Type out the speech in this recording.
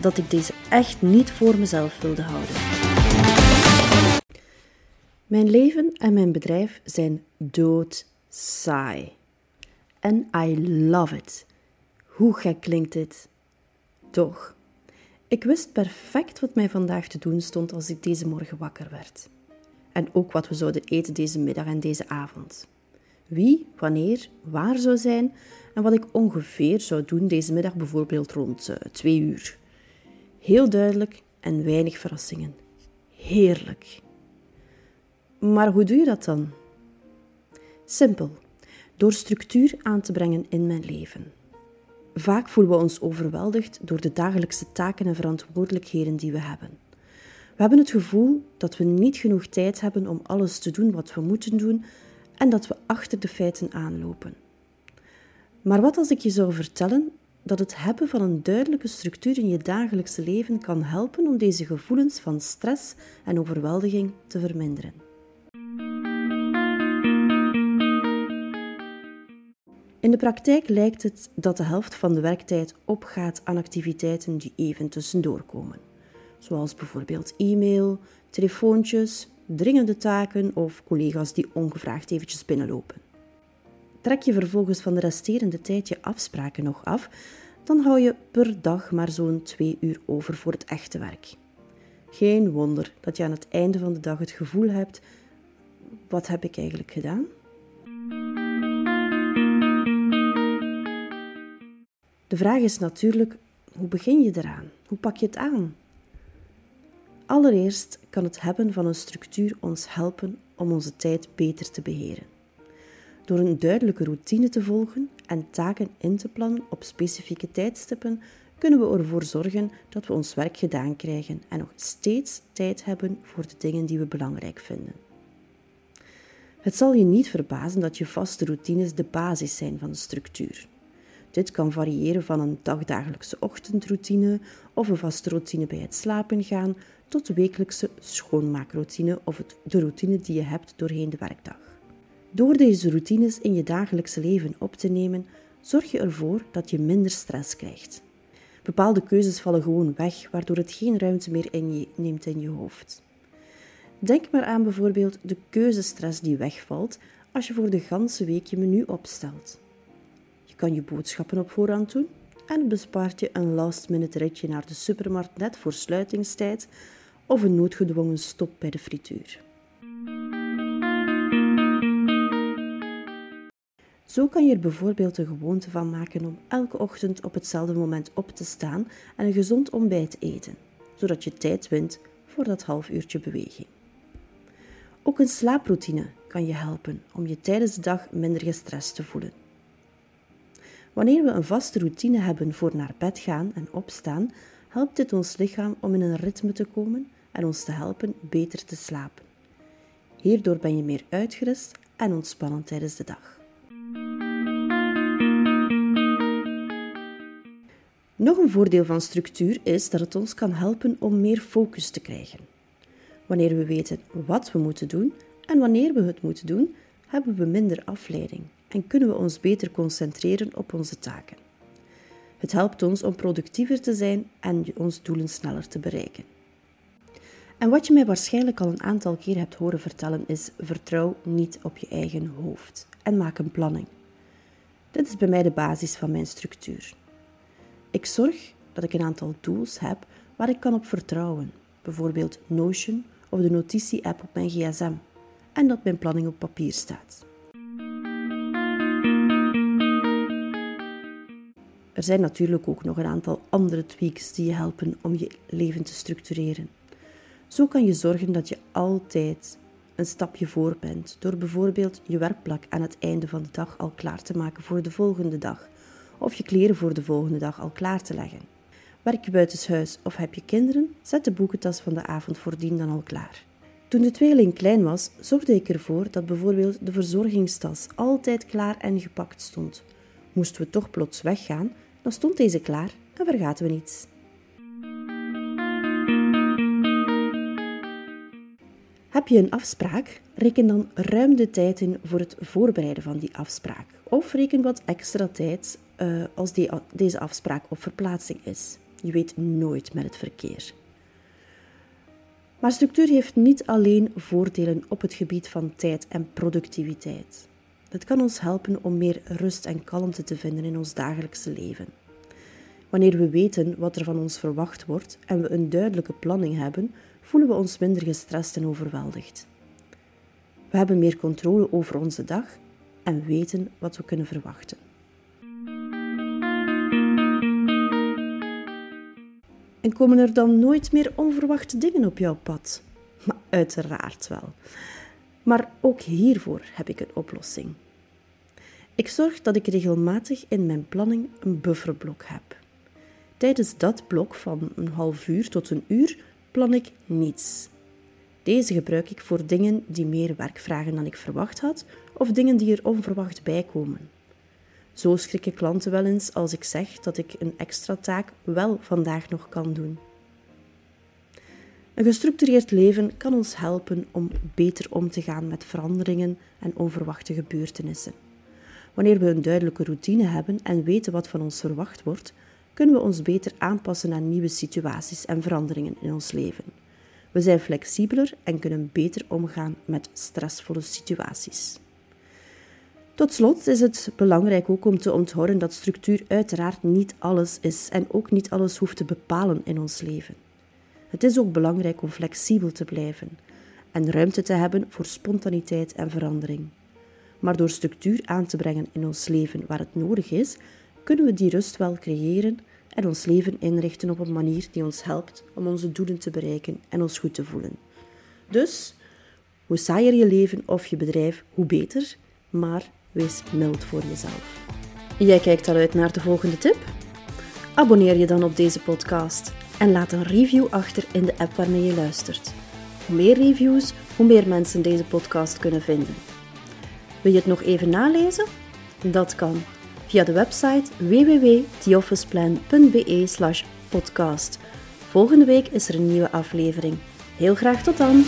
dat ik deze echt niet voor mezelf wilde houden. Mijn leven en mijn bedrijf zijn dood saai. En I love it. Hoe gek klinkt dit? Toch, ik wist perfect wat mij vandaag te doen stond als ik deze morgen wakker werd. En ook wat we zouden eten deze middag en deze avond. Wie, wanneer, waar zou zijn en wat ik ongeveer zou doen deze middag bijvoorbeeld rond uh, twee uur. Heel duidelijk en weinig verrassingen. Heerlijk. Maar hoe doe je dat dan? Simpel, door structuur aan te brengen in mijn leven. Vaak voelen we ons overweldigd door de dagelijkse taken en verantwoordelijkheden die we hebben. We hebben het gevoel dat we niet genoeg tijd hebben om alles te doen wat we moeten doen en dat we achter de feiten aanlopen. Maar wat als ik je zou vertellen dat het hebben van een duidelijke structuur in je dagelijkse leven kan helpen om deze gevoelens van stress en overweldiging te verminderen. In de praktijk lijkt het dat de helft van de werktijd opgaat aan activiteiten die even tussendoor komen, zoals bijvoorbeeld e-mail, telefoontjes, dringende taken of collega's die ongevraagd eventjes binnenlopen. Trek je vervolgens van de resterende tijd je afspraken nog af, dan hou je per dag maar zo'n twee uur over voor het echte werk. Geen wonder dat je aan het einde van de dag het gevoel hebt: wat heb ik eigenlijk gedaan? De vraag is natuurlijk: hoe begin je eraan? Hoe pak je het aan? Allereerst kan het hebben van een structuur ons helpen om onze tijd beter te beheren. Door een duidelijke routine te volgen en taken in te plannen op specifieke tijdstippen, kunnen we ervoor zorgen dat we ons werk gedaan krijgen en nog steeds tijd hebben voor de dingen die we belangrijk vinden. Het zal je niet verbazen dat je vaste routines de basis zijn van de structuur. Dit kan variëren van een dagdagelijkse ochtendroutine of een vaste routine bij het slapen gaan tot wekelijkse schoonmaakroutine of de routine die je hebt doorheen de werkdag. Door deze routines in je dagelijkse leven op te nemen, zorg je ervoor dat je minder stress krijgt. Bepaalde keuzes vallen gewoon weg, waardoor het geen ruimte meer in neemt in je hoofd. Denk maar aan bijvoorbeeld de keuzestress die wegvalt als je voor de ganse week je menu opstelt. Je kan je boodschappen op voorhand doen en bespaart je een last-minute ritje naar de supermarkt net voor sluitingstijd of een noodgedwongen stop bij de frituur. Zo kan je er bijvoorbeeld een gewoonte van maken om elke ochtend op hetzelfde moment op te staan en een gezond ontbijt te eten, zodat je tijd wint voor dat half uurtje beweging. Ook een slaaproutine kan je helpen om je tijdens de dag minder gestrest te voelen. Wanneer we een vaste routine hebben voor naar bed gaan en opstaan, helpt dit ons lichaam om in een ritme te komen en ons te helpen beter te slapen. Hierdoor ben je meer uitgerust en ontspannen tijdens de dag. Nog een voordeel van structuur is dat het ons kan helpen om meer focus te krijgen. Wanneer we weten wat we moeten doen en wanneer we het moeten doen, hebben we minder afleiding en kunnen we ons beter concentreren op onze taken. Het helpt ons om productiever te zijn en ons doelen sneller te bereiken. En wat je mij waarschijnlijk al een aantal keer hebt horen vertellen is: vertrouw niet op je eigen hoofd en maak een planning. Dit is bij mij de basis van mijn structuur. Ik zorg dat ik een aantal tools heb waar ik kan op vertrouwen, bijvoorbeeld Notion of de notitie-app op mijn gsm, en dat mijn planning op papier staat. Er zijn natuurlijk ook nog een aantal andere tweaks die je helpen om je leven te structureren. Zo kan je zorgen dat je altijd een stapje voor bent door bijvoorbeeld je werkplak aan het einde van de dag al klaar te maken voor de volgende dag of je kleren voor de volgende dag al klaar te leggen. Werk je buitenshuis of heb je kinderen, zet de boekentas van de avond voordien dan al klaar. Toen de tweeling klein was, zorgde ik ervoor dat bijvoorbeeld de verzorgingstas altijd klaar en gepakt stond. Moesten we toch plots weggaan, dan stond deze klaar en vergaten we niets. Heb je een afspraak? Reken dan ruim de tijd in voor het voorbereiden van die afspraak. Of reken wat extra tijd uh, als die, deze afspraak op verplaatsing is. Je weet nooit met het verkeer. Maar structuur heeft niet alleen voordelen op het gebied van tijd en productiviteit. Het kan ons helpen om meer rust en kalmte te vinden in ons dagelijkse leven. Wanneer we weten wat er van ons verwacht wordt en we een duidelijke planning hebben, voelen we ons minder gestrest en overweldigd. We hebben meer controle over onze dag en weten wat we kunnen verwachten. En komen er dan nooit meer onverwachte dingen op jouw pad? Maar uiteraard wel. Maar ook hiervoor heb ik een oplossing. Ik zorg dat ik regelmatig in mijn planning een bufferblok heb. Tijdens dat blok van een half uur tot een uur plan ik niets. Deze gebruik ik voor dingen die meer werk vragen dan ik verwacht had of dingen die er onverwacht bij komen. Zo schrikken klanten wel eens als ik zeg dat ik een extra taak wel vandaag nog kan doen. Een gestructureerd leven kan ons helpen om beter om te gaan met veranderingen en onverwachte gebeurtenissen. Wanneer we een duidelijke routine hebben en weten wat van ons verwacht wordt, kunnen we ons beter aanpassen aan nieuwe situaties en veranderingen in ons leven. We zijn flexibeler en kunnen beter omgaan met stressvolle situaties. Tot slot is het belangrijk ook om te onthouden dat structuur uiteraard niet alles is en ook niet alles hoeft te bepalen in ons leven. Het is ook belangrijk om flexibel te blijven en ruimte te hebben voor spontaniteit en verandering. Maar door structuur aan te brengen in ons leven waar het nodig is, kunnen we die rust wel creëren en ons leven inrichten op een manier die ons helpt om onze doelen te bereiken en ons goed te voelen. Dus, hoe saaier je leven of je bedrijf, hoe beter, maar wees mild voor jezelf. Jij kijkt al uit naar de volgende tip? Abonneer je dan op deze podcast en laat een review achter in de app waarmee je luistert. Hoe meer reviews, hoe meer mensen deze podcast kunnen vinden. Wil je het nog even nalezen? Dat kan via de website www.theofficeplan.be/podcast. Volgende week is er een nieuwe aflevering. Heel graag tot dan!